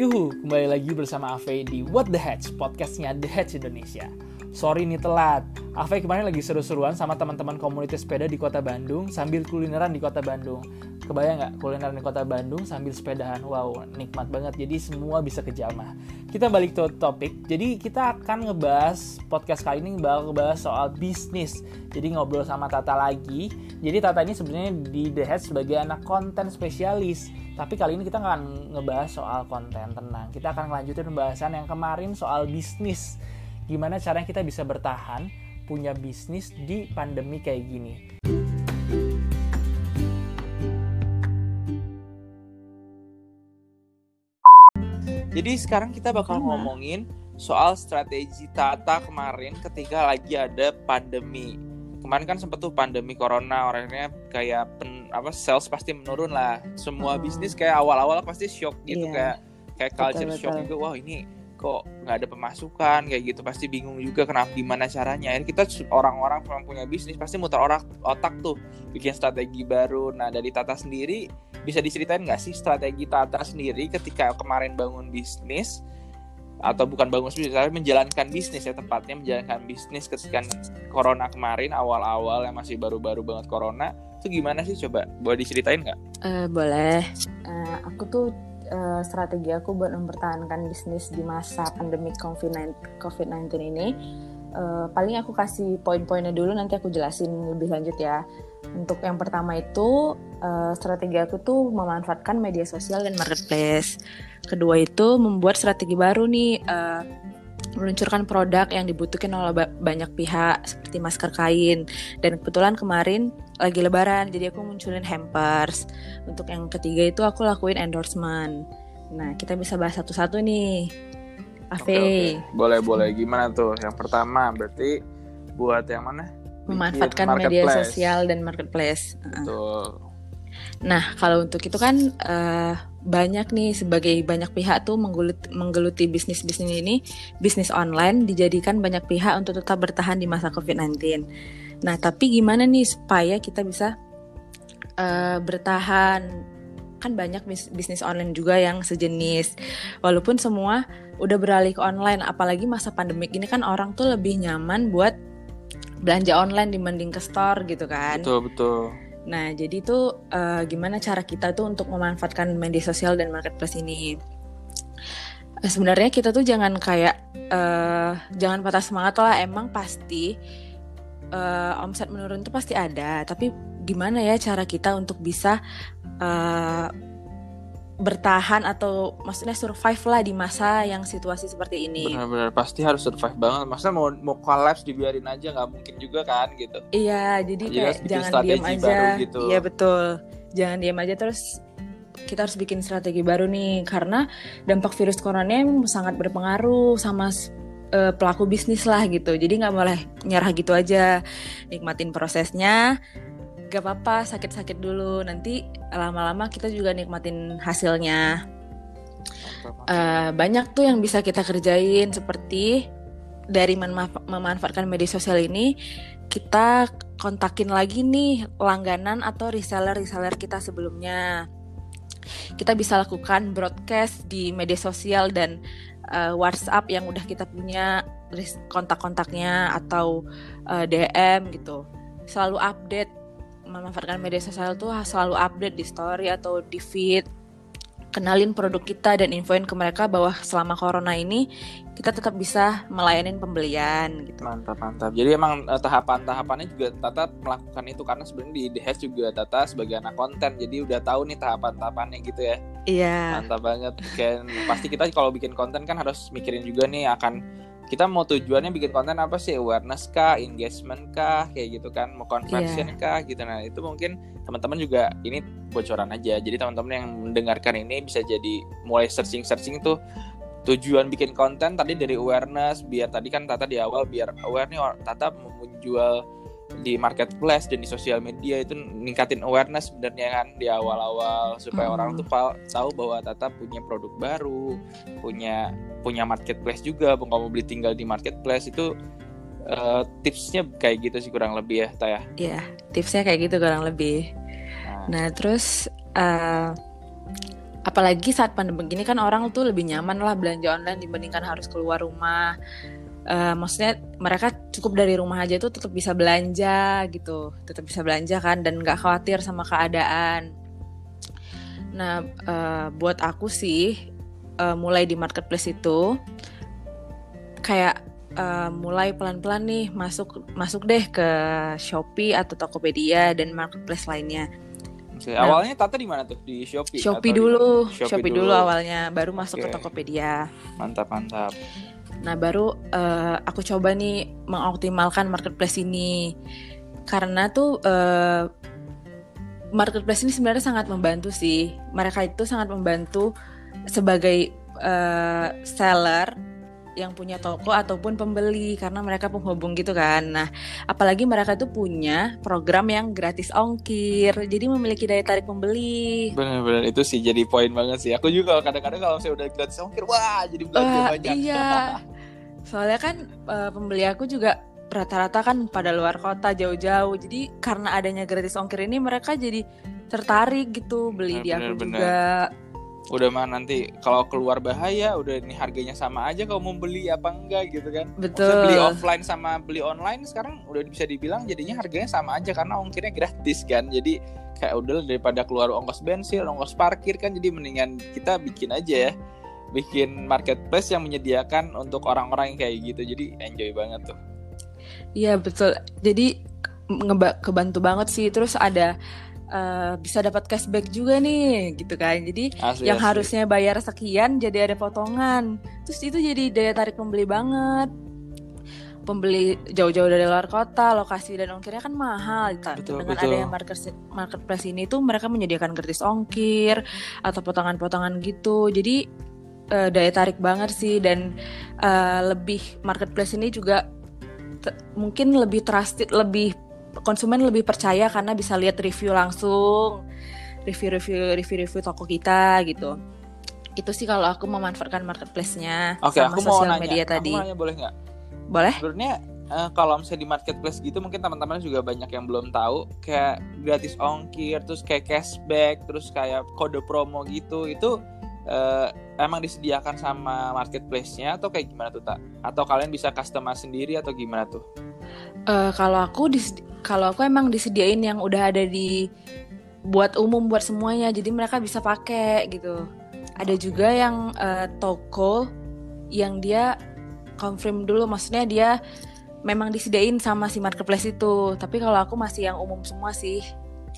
Yuhu, kembali lagi bersama Ave di What The Hatch, podcastnya The Hatch Indonesia. Sorry nih telat, Ave kemarin lagi seru-seruan sama teman-teman komunitas sepeda di kota Bandung sambil kulineran di kota Bandung. Kebayang nggak kulineran di kota Bandung sambil sepedahan? Wow, nikmat banget. Jadi semua bisa kejamah. Kita balik ke topik. Jadi kita akan ngebahas podcast kali ini bakal ngebahas soal bisnis. Jadi ngobrol sama Tata lagi. Jadi Tata ini sebenarnya di The Hatch sebagai anak konten spesialis. Tapi kali ini kita akan ngebahas soal konten tenang. Kita akan melanjutin pembahasan yang kemarin soal bisnis gimana caranya kita bisa bertahan punya bisnis di pandemi kayak gini. Jadi sekarang kita bakal ngomongin soal strategi Tata kemarin ketika lagi ada pandemi. Kemarin kan sempet tuh pandemi corona orangnya kayak pen, apa sales pasti menurun lah. Semua hmm. bisnis kayak awal-awal pasti shock gitu yeah. kayak kayak culture betul, shock juga. Wah ini kok nggak ada pemasukan kayak gitu pasti bingung juga kenapa gimana caranya ini kita orang-orang yang punya bisnis pasti muter otak otak tuh bikin strategi baru nah dari Tata sendiri bisa diceritain nggak sih strategi Tata sendiri ketika kemarin bangun bisnis atau bukan bangun bisnis tapi menjalankan bisnis ya tepatnya menjalankan bisnis ketika corona kemarin awal-awal yang masih baru-baru banget corona itu gimana sih? Coba boleh diceritain nggak? Uh, boleh. Uh, aku tuh uh, strategi aku buat mempertahankan bisnis di masa pandemi COVID-19 ini uh, paling aku kasih poin-poinnya dulu nanti aku jelasin lebih lanjut ya. Untuk yang pertama itu uh, strategi aku tuh memanfaatkan media sosial dan marketplace. Kedua itu membuat strategi baru nih uh, meluncurkan produk yang dibutuhkan oleh banyak pihak seperti masker kain. Dan kebetulan kemarin lagi lebaran jadi aku munculin hampers. Untuk yang ketiga itu aku lakuin endorsement. Nah kita bisa bahas satu-satu nih. Ave okay, okay. boleh boleh. Gimana tuh? Yang pertama berarti buat yang mana? Memanfaatkan media sosial dan marketplace. Betul. Nah, kalau untuk itu kan uh, banyak nih sebagai banyak pihak tuh menggeluti, menggeluti bisnis-bisnis ini, bisnis online dijadikan banyak pihak untuk tetap bertahan di masa COVID-19. Nah, tapi gimana nih supaya kita bisa uh, bertahan? Kan banyak bis bisnis online juga yang sejenis. Walaupun semua udah beralih ke online, apalagi masa pandemik ini kan orang tuh lebih nyaman buat belanja online dibanding ke store gitu kan. Betul, betul Nah, jadi itu uh, gimana cara kita tuh untuk memanfaatkan media sosial dan marketplace ini? Sebenarnya kita tuh jangan kayak uh, jangan patah semangat lah. Emang pasti uh, omset menurun tuh pasti ada. Tapi gimana ya cara kita untuk bisa uh, bertahan atau maksudnya survive lah di masa yang situasi seperti ini. Benar-benar pasti harus survive banget. Maksudnya mau mau collapse dibiarin aja nggak mungkin juga kan gitu. Iya, jadi, jadi kayak jangan diam aja. Gitu. Iya betul. Jangan diam aja terus kita harus bikin strategi baru nih karena dampak virus corona emang sangat berpengaruh sama uh, pelaku bisnis lah gitu. Jadi nggak boleh nyerah gitu aja. Nikmatin prosesnya gak apa-apa sakit-sakit dulu. Nanti lama-lama kita juga nikmatin hasilnya. Uh, banyak tuh yang bisa kita kerjain seperti dari memanfaatkan media sosial ini kita kontakin lagi nih langganan atau reseller-reseller kita sebelumnya. Kita bisa lakukan broadcast di media sosial dan uh, WhatsApp yang udah kita punya kontak-kontaknya atau uh, eh, DM gitu. Selalu update memanfaatkan media sosial tuh selalu update di story atau di feed kenalin produk kita dan infoin ke mereka bahwa selama corona ini kita tetap bisa melayani pembelian gitu. Mantap mantap. Jadi emang uh, tahapan-tahapannya juga Tata melakukan itu karena sebenarnya di The juga Tata sebagai anak konten jadi udah tahu nih tahapan-tahapannya gitu ya. Iya. Mantap banget. Kan pasti kita kalau bikin konten kan harus mikirin juga nih akan kita mau tujuannya bikin konten apa sih? Awareness kah? Engagement kah? Kayak gitu kan? Mau conversion yeah. kah? Gitu. Nah itu mungkin teman-teman juga ini bocoran aja. Jadi teman-teman yang mendengarkan ini bisa jadi mulai searching searching tuh tujuan bikin konten tadi dari awareness biar tadi kan Tata di awal biar aware nih Tata menjual di marketplace dan di sosial media itu ningkatin awareness sebenarnya kan di awal-awal supaya mm. orang tuh tahu bahwa Tata punya produk baru, punya punya marketplace juga, mau kamu beli tinggal di marketplace itu uh, tipsnya kayak gitu sih kurang lebih ya, Taya. Iya, tipsnya kayak gitu kurang lebih. Nah, nah terus uh, apalagi saat pandemi gini kan orang tuh lebih nyaman lah belanja online dibandingkan harus keluar rumah uh, maksudnya mereka cukup dari rumah aja tuh tetap bisa belanja gitu tetap bisa belanja kan dan nggak khawatir sama keadaan nah uh, buat aku sih uh, mulai di marketplace itu kayak uh, mulai pelan-pelan nih masuk masuk deh ke Shopee atau Tokopedia dan marketplace lainnya. Nah, awalnya Tata di mana tuh? Di Shopee? Shopee dulu. Shopee, Shopee dulu. dulu awalnya, baru masuk okay. ke Tokopedia. Mantap, mantap. Nah, baru uh, aku coba nih mengoptimalkan marketplace ini. Karena tuh uh, marketplace ini sebenarnya sangat membantu sih. Mereka itu sangat membantu sebagai uh, seller yang punya toko ataupun pembeli karena mereka penghubung gitu kan. Nah, apalagi mereka tuh punya program yang gratis ongkir, jadi memiliki daya tarik pembeli. Benar-benar itu sih jadi poin banget sih. Aku juga kadang-kadang kalau saya udah gratis ongkir, wah jadi belanja uh, banyak. Iya. Soalnya kan uh, pembeli aku juga rata-rata kan pada luar kota jauh-jauh. Jadi karena adanya gratis ongkir ini mereka jadi tertarik gitu beli bener, di aku bener, juga udah mah nanti kalau keluar bahaya udah ini harganya sama aja kalau mau beli apa enggak gitu kan. Betul Maksudnya beli offline sama beli online sekarang udah bisa dibilang jadinya harganya sama aja karena ongkirnya gratis kan. Jadi kayak udah daripada keluar ongkos bensin ongkos parkir kan jadi mendingan kita bikin aja ya. Bikin marketplace yang menyediakan untuk orang-orang yang kayak gitu. Jadi enjoy banget tuh. Iya betul. Jadi kebantu banget sih. Terus ada uh, bisa dapat cashback juga nih gitu kan jadi asli, yang asli. harusnya bayar sekian jadi ada potongan terus itu jadi daya tarik pembeli banget pembeli jauh-jauh dari luar kota lokasi dan ongkirnya kan mahal gitu. dengan betul. adanya market marketplace ini tuh mereka menyediakan gratis ongkir atau potongan-potongan gitu jadi uh, daya tarik banget sih dan uh, lebih marketplace ini juga mungkin lebih trusted lebih konsumen lebih percaya karena bisa lihat review langsung review-review review-review toko kita gitu itu sih kalau aku memanfaatkan marketplace-nya okay, sama aku sosial mau nanya, media tadi. Aku mau nanya boleh nggak? Boleh. Sebenarnya uh, kalau misalnya di marketplace gitu mungkin teman-teman juga banyak yang belum tahu kayak gratis ongkir, terus kayak cashback, terus kayak kode promo gitu itu uh, emang disediakan sama marketplace-nya atau kayak gimana tuh tak? Atau kalian bisa customize sendiri atau gimana tuh? Uh, kalau aku kalau aku emang disediain yang udah ada di buat umum buat semuanya jadi mereka bisa pakai gitu. Ada juga yang uh, toko yang dia confirm dulu maksudnya dia memang disediain sama si marketplace itu. Tapi kalau aku masih yang umum semua sih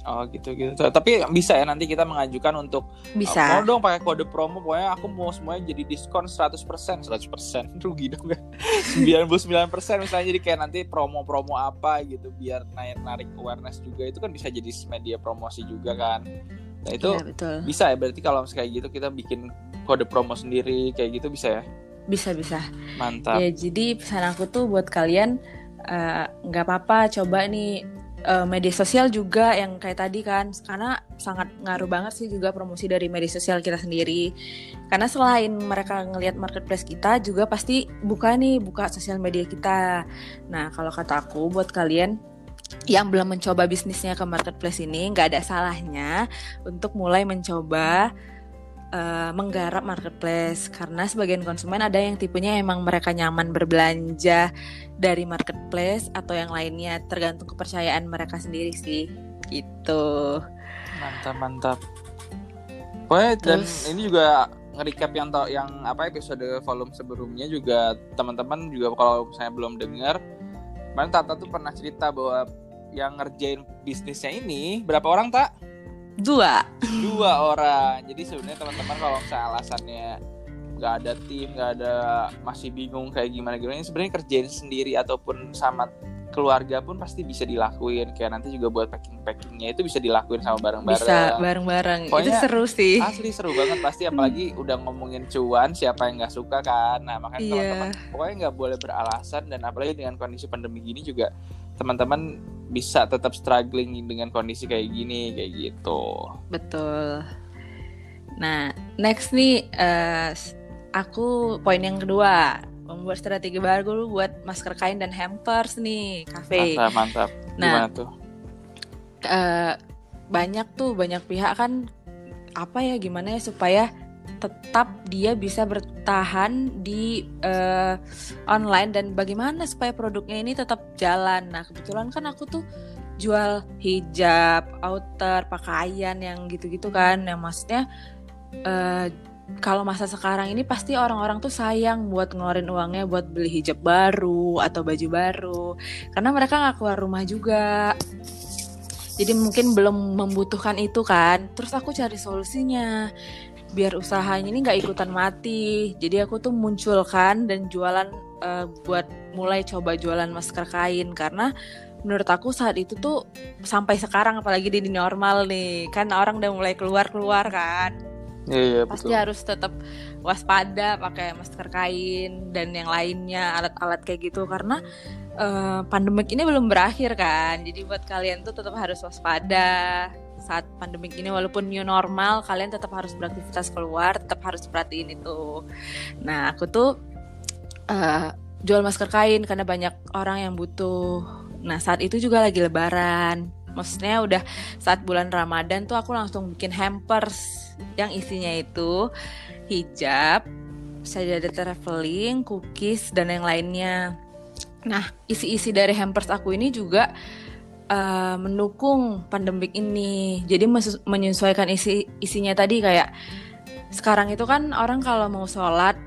Oh gitu gitu. Tapi bisa ya nanti kita mengajukan untuk bisa. Uh, mau dong pakai kode promo pokoknya aku mau semuanya jadi diskon 100%, 100% rugi dong kan. 99% misalnya jadi kayak nanti promo-promo apa gitu biar naik narik awareness juga itu kan bisa jadi media promosi juga kan. Nah itu ya, betul. bisa ya berarti kalau kayak gitu kita bikin kode promo sendiri kayak gitu bisa ya? Bisa bisa. Mantap. Ya jadi pesan aku tuh buat kalian eh, nggak uh, apa-apa coba nih uh, media sosial juga yang kayak tadi kan karena sangat ngaruh banget sih juga promosi dari media sosial kita sendiri. Karena selain mereka ngelihat marketplace kita juga pasti buka nih buka sosial media kita. Nah kalau kata aku buat kalian yang belum mencoba bisnisnya ke marketplace ini nggak ada salahnya untuk mulai mencoba uh, menggarap marketplace. Karena sebagian konsumen ada yang tipenya emang mereka nyaman berbelanja dari marketplace atau yang lainnya. Tergantung kepercayaan mereka sendiri sih. Gitu. Mantap mantap. Terus, dan ini juga nge-recap yang tau yang apa episode volume sebelumnya juga teman-teman juga kalau misalnya belum dengar kemarin Tata tuh pernah cerita bahwa yang ngerjain bisnisnya ini berapa orang tak? Dua. Dua orang. Jadi sebenarnya teman-teman kalau misalnya alasannya nggak ada tim, nggak ada masih bingung kayak gimana gimana, sebenarnya kerjain sendiri ataupun sama keluarga pun pasti bisa dilakuin kayak nanti juga buat packing packingnya itu bisa dilakuin sama bareng-bareng bisa bareng-bareng itu seru sih asli seru banget pasti apalagi udah ngomongin cuan siapa yang nggak suka kan nah makanya yeah. teman-teman pokoknya nggak boleh beralasan dan apalagi dengan kondisi pandemi gini juga teman-teman bisa tetap struggling dengan kondisi kayak gini kayak gitu. Betul. Nah, next nih uh, aku poin yang kedua membuat strategi baru buat masker kain dan hampers nih kafe. Mantap, mantap. Nah, Gimana tuh? Uh, banyak tuh banyak pihak kan apa ya gimana ya supaya tetap dia bisa bertahan di uh, online dan bagaimana supaya produknya ini tetap jalan. Nah, kebetulan kan aku tuh jual hijab, outer, pakaian yang gitu-gitu kan, yang maksudnya uh, kalau masa sekarang ini pasti orang-orang tuh sayang buat ngeluarin uangnya buat beli hijab baru atau baju baru. Karena mereka nggak keluar rumah juga. Jadi mungkin belum membutuhkan itu kan. Terus aku cari solusinya biar usahanya ini nggak ikutan mati. Jadi aku tuh munculkan dan jualan uh, buat mulai coba jualan masker kain. Karena menurut aku saat itu tuh sampai sekarang apalagi di normal nih kan orang udah mulai keluar keluar kan. Iya, iya, pasti harus tetap waspada pakai masker kain dan yang lainnya alat-alat kayak gitu. Karena uh, pandemik ini belum berakhir kan. Jadi buat kalian tuh tetap harus waspada saat pandemik ini walaupun new normal kalian tetap harus beraktivitas keluar tetap harus perhatiin itu. Nah aku tuh uh, jual masker kain karena banyak orang yang butuh. Nah saat itu juga lagi lebaran. Maksudnya udah saat bulan ramadan tuh aku langsung bikin hampers yang isinya itu hijab sajadah traveling cookies dan yang lainnya. Nah isi-isi dari hampers aku ini juga mendukung pandemik ini. Jadi menyesuaikan isi isinya tadi kayak sekarang itu kan orang kalau mau sholat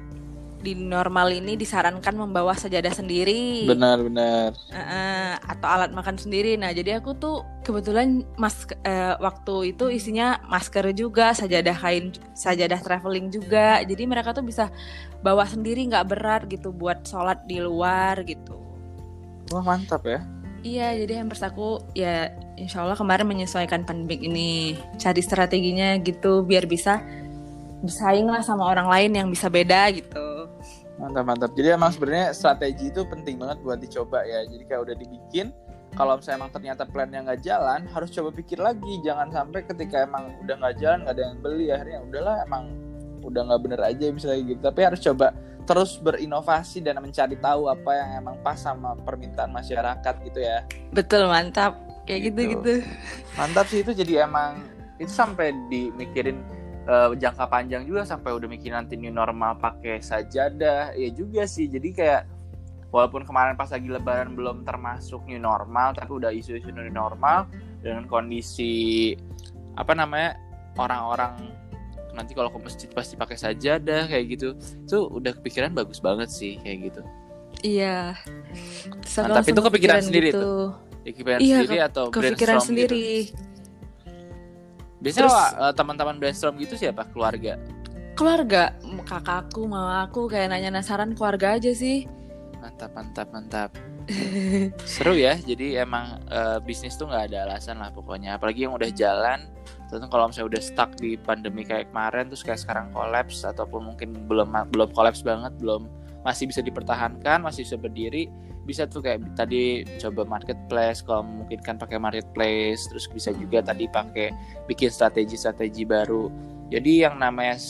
di normal ini disarankan membawa sajadah sendiri. Benar benar. Uh, atau alat makan sendiri. Nah jadi aku tuh kebetulan mas uh, waktu itu isinya masker juga, sajadah kain, sajadah traveling juga. Jadi mereka tuh bisa bawa sendiri nggak berat gitu buat sholat di luar gitu. Wah mantap ya. Iya, jadi hampers aku ya insya Allah kemarin menyesuaikan pandemik ini. Cari strateginya gitu biar bisa bersaing lah sama orang lain yang bisa beda gitu. Mantap, mantap. Jadi emang sebenarnya strategi itu penting banget buat dicoba ya. Jadi kayak udah dibikin, kalau misalnya emang ternyata plannya nggak jalan, harus coba pikir lagi. Jangan sampai ketika emang udah nggak jalan, nggak ada yang beli, akhirnya udahlah emang udah nggak bener aja misalnya gitu. Tapi harus coba terus berinovasi dan mencari tahu apa yang emang pas sama permintaan masyarakat gitu ya. Betul, mantap. Kayak gitu-gitu. Mantap sih itu jadi emang itu sampai dimikirin uh, jangka panjang juga sampai udah mikir nanti new normal pakai sajadah. Ya juga sih. Jadi kayak walaupun kemarin pas lagi lebaran belum termasuk new normal tapi udah isu-isu new normal dengan kondisi apa namanya orang-orang nanti kalau ke masjid pasti pakai sajadah kayak gitu. Itu udah kepikiran bagus banget sih kayak gitu. Iya. Nah, tapi itu kepikiran sendiri gitu. tuh. Kepikiran iya, sendiri atau kepikiran gitu? sendiri. Gitu? biasanya uh, teman-teman brainstorm gitu siapa? Keluarga? Keluarga. Kakakku mamaku kayak nanya nasaran keluarga aja sih. Mantap mantap mantap. Seru ya jadi emang uh, bisnis tuh nggak ada alasan lah pokoknya. Apalagi yang udah jalan tentu kalau misalnya udah stuck di pandemi kayak kemarin terus kayak sekarang kolaps ataupun mungkin belum belum kolaps banget belum masih bisa dipertahankan masih bisa berdiri bisa tuh kayak tadi coba marketplace kalau mungkin kan pakai marketplace terus bisa juga tadi pakai bikin strategi-strategi baru. Jadi yang namanya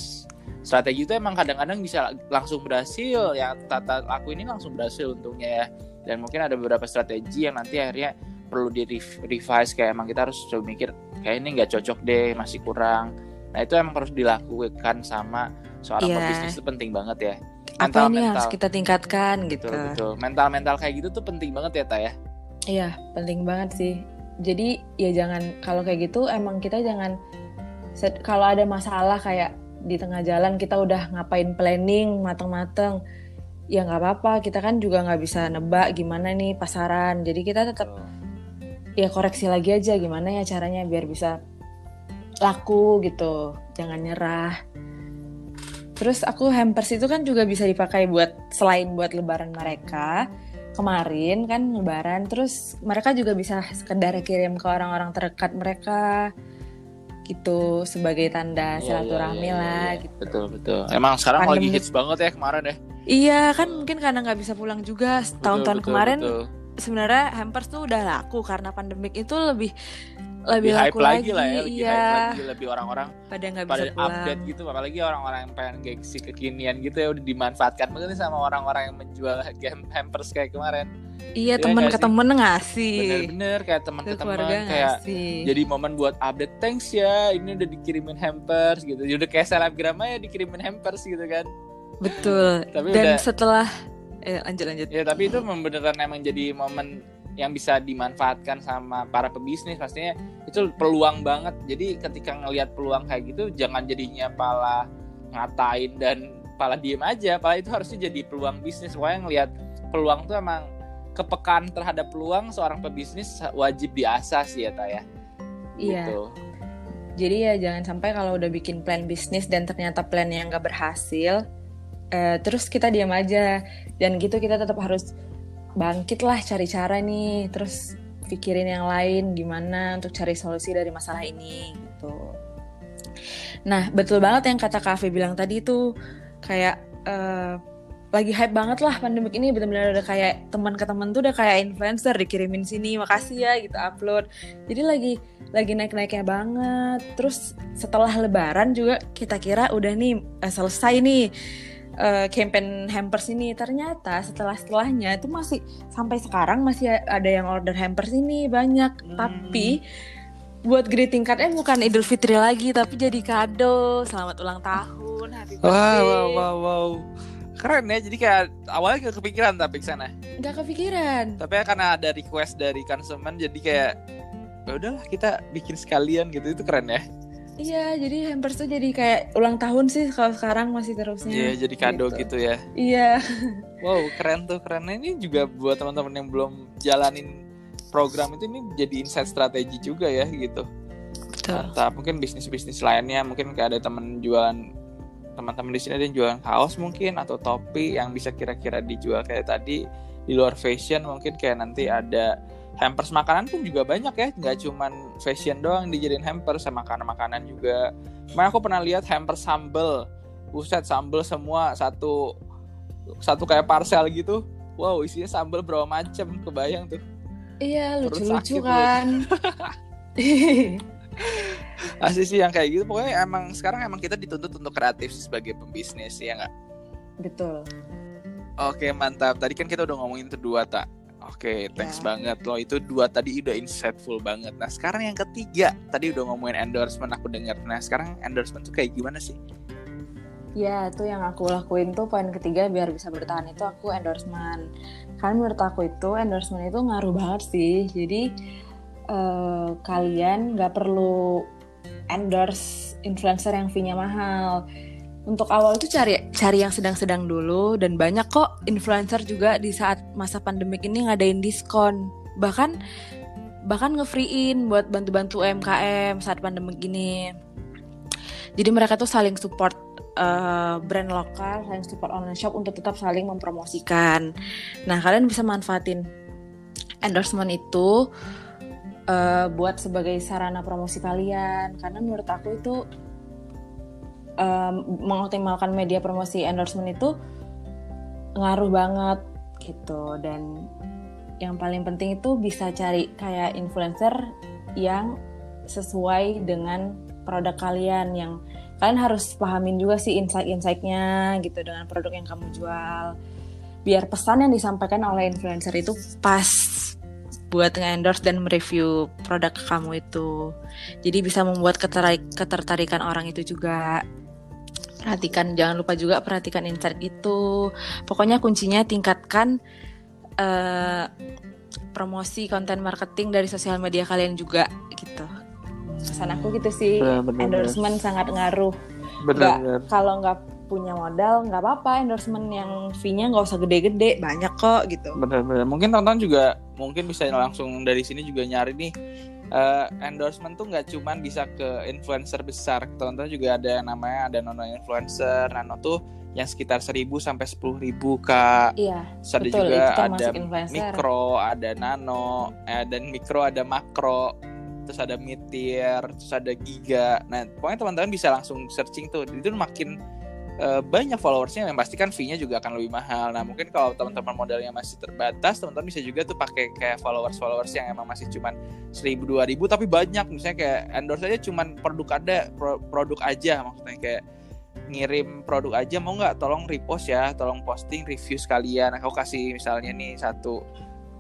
strategi itu emang kadang-kadang bisa langsung berhasil ya tata aku ini langsung berhasil untungnya ya. Dan mungkin ada beberapa strategi yang nanti akhirnya perlu di revise kayak emang kita harus coba mikir kayak ini nggak cocok deh masih kurang nah itu emang harus dilakukan sama seorang yeah. pebisnis itu penting banget ya mental, apa ini mental. harus kita tingkatkan gitu betul, betul. mental mental kayak gitu tuh penting banget ya ta ya iya penting banget sih jadi ya jangan kalau kayak gitu emang kita jangan kalau ada masalah kayak di tengah jalan kita udah ngapain planning mateng-mateng ya nggak apa-apa kita kan juga nggak bisa nebak gimana nih pasaran jadi kita tetap oh. Ya koreksi lagi aja gimana ya caranya biar bisa laku gitu jangan nyerah terus aku hampers itu kan juga bisa dipakai buat selain buat lebaran mereka kemarin kan lebaran terus mereka juga bisa sekedar kirim ke orang-orang terdekat mereka gitu sebagai tanda iya, silaturahmi iya, iya, lah iya. gitu. Betul betul. Emang sekarang Pandemi. lagi hits banget ya kemarin ya. Iya kan mungkin karena nggak bisa pulang juga tahun-tahun kemarin sebenarnya hampers tuh udah laku karena pandemik itu lebih lebih, hype lagi, lah ya lebih iya. hype lagi lebih orang-orang pada nggak bisa pulang. update gitu apalagi orang-orang yang pengen gengsi kekinian gitu ya udah dimanfaatkan mungkin sama orang-orang yang menjual hampers kayak kemarin. Iya ya, teman ke temen ngasih. Bener-bener kayak teman ke teman kayak jadi momen buat update thanks ya ini udah dikirimin hampers gitu. Udah kayak selebgram aja dikirimin hampers gitu kan. Betul. Tapi dan udah, setelah eh, lanjut lanjut. Ya tapi itu beneran emang jadi momen yang bisa dimanfaatkan sama para pebisnis. Pastinya itu peluang banget. Jadi ketika ngelihat peluang kayak gitu jangan jadinya pala ngatain dan pala diem aja. Pala itu harusnya jadi peluang bisnis. Pokoknya ngelihat peluang tuh emang kepekaan terhadap peluang seorang pebisnis wajib diasah sih ya Taya. Iya. Gitu. jadi ya jangan sampai kalau udah bikin plan bisnis dan ternyata plan yang gak berhasil eh, terus kita diam aja. Dan gitu kita tetap harus bangkit lah cari cara nih. Terus pikirin yang lain gimana untuk cari solusi dari masalah ini gitu. Nah betul banget yang kata Kafe bilang tadi tuh kayak uh, lagi hype banget lah pandemik ini. Benar-benar udah kayak teman ke teman tuh udah kayak influencer dikirimin sini makasih ya gitu upload. Jadi lagi lagi naik-naiknya banget. Terus setelah lebaran juga kita kira udah nih uh, selesai nih uh, campaign hampers ini ternyata setelah setelahnya itu masih sampai sekarang masih ada yang order hampers ini banyak. Hmm. tapi buat greeting cardnya bukan Idul Fitri lagi tapi jadi kado. Selamat ulang tahun happy birthday. wow wow wow, wow. keren ya jadi kayak awalnya gak kepikiran tapi sana. Nggak kepikiran. Tapi karena ada request dari konsumen jadi kayak ya udahlah kita bikin sekalian gitu. Itu keren ya Iya, jadi hampers tuh jadi kayak ulang tahun sih kalau sekarang masih terusnya. Iya, jadi kado gitu, gitu ya. Iya. Wow, keren tuh, keren. Ini juga buat teman-teman yang belum jalanin program itu ini jadi insight strategi juga ya gitu. Betul. Mantap. Mungkin bisnis-bisnis lainnya, mungkin kayak ada teman jualan teman-teman di sini ada yang jualan kaos mungkin atau topi yang bisa kira-kira dijual kayak tadi di luar fashion mungkin kayak nanti ada hampers makanan pun juga banyak ya nggak cuman fashion doang dijadiin hampers sama makanan-makanan juga. Makanya aku pernah lihat hampers sambel. Buset sambel semua satu satu kayak parcel gitu. Wow isinya sambel berapa macam kebayang tuh. Iya lucu-lucu kan. Asli sih yang kayak gitu. Pokoknya emang sekarang emang kita dituntut untuk kreatif sebagai pembisnis ya nggak? Betul. Oke mantap. Tadi kan kita udah ngomongin itu dua tak Oke, okay, thanks yeah. banget loh. Itu dua tadi udah insightful banget. Nah, sekarang yang ketiga, tadi udah ngomongin endorsement aku dengar. Nah, sekarang endorsement tuh kayak gimana sih? Ya, itu yang aku lakuin tuh poin ketiga biar bisa bertahan itu aku endorsement. Karena menurut aku itu endorsement itu ngaruh banget sih. Jadi uh, kalian nggak perlu endorse influencer yang fee-nya mahal untuk awal itu cari cari yang sedang-sedang dulu dan banyak kok influencer juga di saat masa pandemik ini ngadain diskon. Bahkan bahkan nge-freein buat bantu-bantu UMKM saat pandemik ini. Jadi mereka tuh saling support uh, brand lokal saling support online shop untuk tetap saling mempromosikan. Nah kalian bisa manfaatin endorsement itu uh, buat sebagai sarana promosi kalian. Karena menurut aku itu um, mengoptimalkan media promosi endorsement itu ngaruh banget gitu. Dan yang paling penting itu bisa cari kayak influencer yang sesuai dengan produk kalian yang kalian harus pahamin juga sih insight-insightnya gitu dengan produk yang kamu jual. Biar pesan yang disampaikan oleh influencer itu pas buat nge-endorse dan mereview produk kamu itu. Jadi bisa membuat ketertarikan orang itu juga perhatikan jangan lupa juga perhatikan insight itu. Pokoknya kuncinya tingkatkan uh, promosi konten marketing dari sosial media kalian juga gitu. Pesan aku gitu sih. Bener, bener, endorsement bener. sangat ngaruh. Kalau nggak punya modal nggak apa-apa. Endorsement yang fee-nya nggak usah gede-gede banyak kok gitu. Bener-bener mungkin teman-teman juga mungkin bisa langsung dari sini juga nyari nih uh, endorsement tuh nggak cuman bisa ke influencer besar. Teman-teman juga ada yang namanya ada nano influencer. Nano tuh yang sekitar seribu sampai sepuluh ribu kak. Iya Terus ada juga ada mikro ada nano eh, dan mikro ada makro. Terus ada mid tier terus ada giga. Nah pokoknya teman-teman bisa langsung searching tuh. Itu makin uh, banyak followersnya yang pasti kan fee-nya juga akan lebih mahal. Nah mungkin kalau teman-teman modalnya masih terbatas, teman-teman bisa juga tuh pakai kayak followers followers yang emang masih cuman seribu dua ribu tapi banyak. Misalnya kayak endorse aja cuman produk ada pro produk aja maksudnya kayak ngirim produk aja mau nggak tolong repost ya tolong posting review sekalian. Aku kasih misalnya nih satu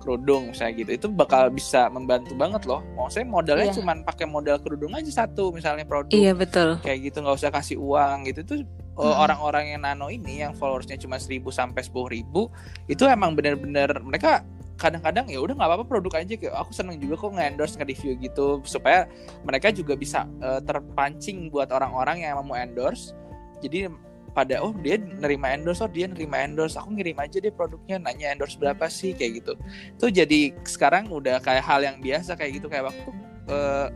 kerudung misalnya gitu. Itu bakal bisa membantu banget loh. Mau saya modalnya yeah. cuma pakai modal kerudung aja satu misalnya produk. Iya yeah, betul. Kayak gitu nggak usah kasih uang gitu. Tuh eh, hmm. orang-orang yang nano ini yang followersnya cuma seribu sampai sepuluh ribu itu emang bener-bener mereka kadang-kadang ya udah nggak apa-apa produk aja kayak aku seneng juga kok nge-endorse nge-review gitu supaya mereka juga bisa uh, terpancing buat orang-orang yang emang mau endorse jadi pada oh dia nerima endorse oh dia nerima endorse aku ngirim aja deh produknya nanya endorse berapa sih kayak gitu tuh jadi sekarang udah kayak hal yang biasa kayak gitu kayak waktu uh,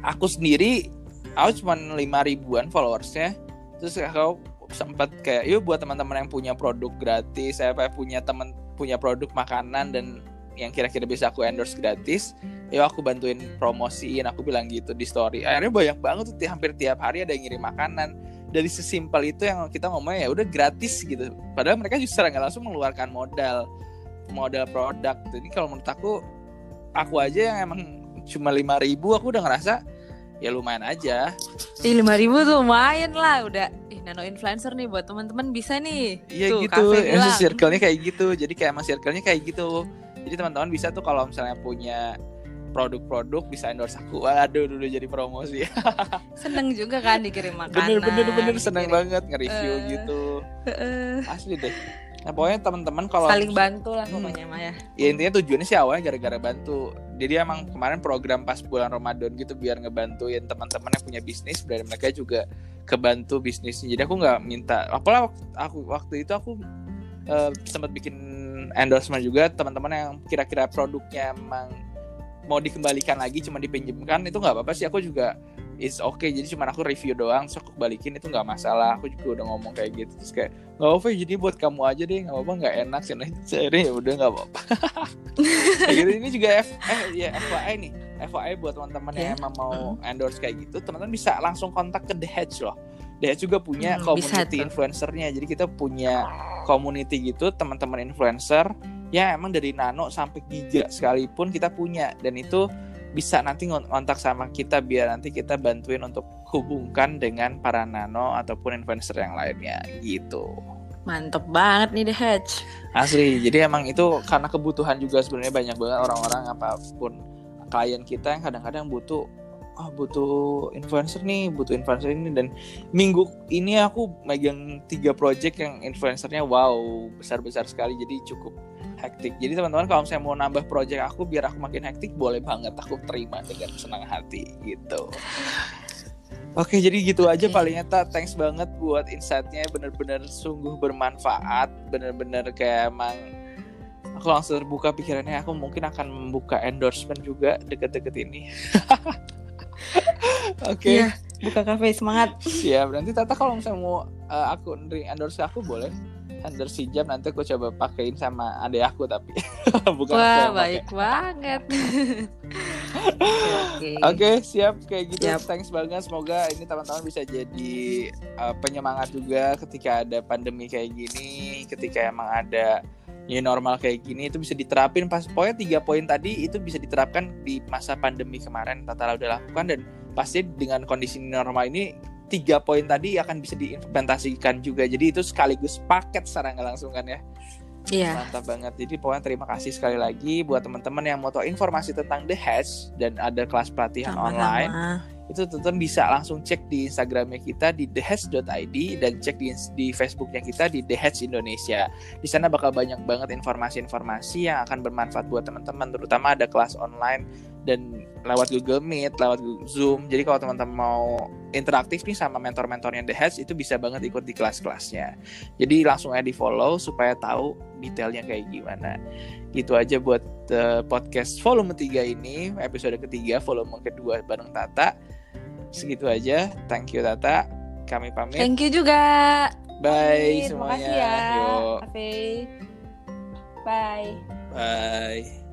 aku sendiri aku cuma lima ribuan followersnya terus aku sempat kayak yuk buat teman-teman yang punya produk gratis saya punya teman punya produk makanan dan yang kira-kira bisa aku endorse gratis ya aku bantuin promosiin. Aku bilang gitu di story. Akhirnya banyak banget tuh hampir tiap hari ada yang ngirim makanan. Dari sesimpel itu yang kita ngomongnya ya udah gratis gitu. Padahal mereka justru nggak langsung mengeluarkan modal modal produk. Jadi kalau menurut aku aku aja yang emang cuma lima ribu aku udah ngerasa ya lumayan aja. Lima ribu tuh lumayan lah. Udah ih nano influencer nih buat teman-teman bisa nih. Iya gitu ya, circle-nya kayak gitu. Jadi kayak mas circle-nya kayak gitu. Jadi teman-teman bisa tuh kalau misalnya punya produk-produk bisa endorse aku. Waduh dulu jadi promosi. Seneng juga kan dikirim makanan bener bener. bener seneng dikirim. banget nge-review uh, gitu. uh, asli deh nah pokoknya teman-teman kalau saling bantu lah hmm. pokoknya Maya ya intinya tujuannya sih awalnya gara-gara bantu. Jadi emang kemarin program pas bulan Ramadan gitu biar ngebantuin teman-teman yang punya bisnis biar mereka juga kebantu bisnisnya. Jadi aku nggak minta apalah aku waktu itu aku uh, sempat bikin endorsement juga teman-teman yang kira-kira produknya emang mau dikembalikan lagi cuma dipinjemkan itu nggak apa-apa sih. Aku juga is okay jadi cuma aku review doang so aku balikin itu nggak masalah. Aku juga udah ngomong kayak gitu terus kayak nggak apa jadi buat kamu aja deh nggak apa-apa nggak enak sih nah ya udah nggak apa-apa. Gitu ini juga F eh ya FYI nih. FYI buat teman-teman yeah. yang ya. emang mau endorse kayak gitu teman-teman bisa langsung kontak ke The Hedge loh. The Hedge juga punya hmm, community influencernya. Jadi kita punya community gitu teman-teman influencer. Ya emang dari nano sampai giga sekalipun kita punya. Dan itu bisa nanti ngontak sama kita biar nanti kita bantuin untuk hubungkan dengan para nano ataupun influencer yang lainnya gitu. Mantep banget nih The Hedge. Asli, jadi emang itu karena kebutuhan juga sebenarnya banyak banget orang-orang apa pun klien kita yang kadang-kadang butuh oh, butuh influencer nih, butuh influencer ini dan minggu ini aku megang tiga project yang influencernya wow besar-besar sekali jadi cukup hektik. Jadi teman-teman kalau saya mau nambah project aku biar aku makin hektik boleh banget aku terima dengan senang hati gitu. Oke jadi gitu aja paling nyata thanks banget buat insightnya bener-bener sungguh bermanfaat bener-bener kayak emang aku langsung terbuka pikirannya aku mungkin akan membuka endorsement juga deket-deket ini Oke. Okay. Iya, buka kafe semangat. Siap. Nanti Tata kalau misalnya mau uh, aku endorse aku boleh endorse jam nanti aku coba pakein sama adik aku tapi bukan Wah, baik pake. banget. Oke, okay. okay, siap kayak gitu. Yep. Thanks banget. Semoga ini teman-teman bisa jadi uh, penyemangat juga ketika ada pandemi kayak gini, ketika emang ada new normal kayak gini itu bisa diterapin pas pokoknya tiga poin tadi itu bisa diterapkan di masa pandemi kemarin Tata udah lakukan dan pasti dengan kondisi normal ini tiga poin tadi akan bisa diimplementasikan juga jadi itu sekaligus paket secara nggak langsung kan ya Iya. Mantap banget. Jadi pokoknya terima kasih sekali lagi buat teman-teman yang mau tahu informasi tentang The Hatch dan ada kelas pelatihan Sama-sama. online itu tentu bisa langsung cek di Instagramnya kita di thehatch.id dan cek di, di Facebooknya kita di thehatch Indonesia. Di sana bakal banyak banget informasi-informasi yang akan bermanfaat buat teman-teman, terutama ada kelas online dan lewat Google Meet, lewat Zoom. Jadi kalau teman-teman mau interaktif nih sama mentor-mentornya The Hatch itu bisa banget ikut di kelas-kelasnya. Jadi langsung aja di follow supaya tahu detailnya kayak gimana. Gitu aja buat uh, podcast volume 3 ini, episode ketiga, volume kedua bareng Tata segitu aja. Thank you Tata. Kami pamit. Thank you juga. Bye Amin. semuanya. Makasih ya. Yuk. Bye. Bye.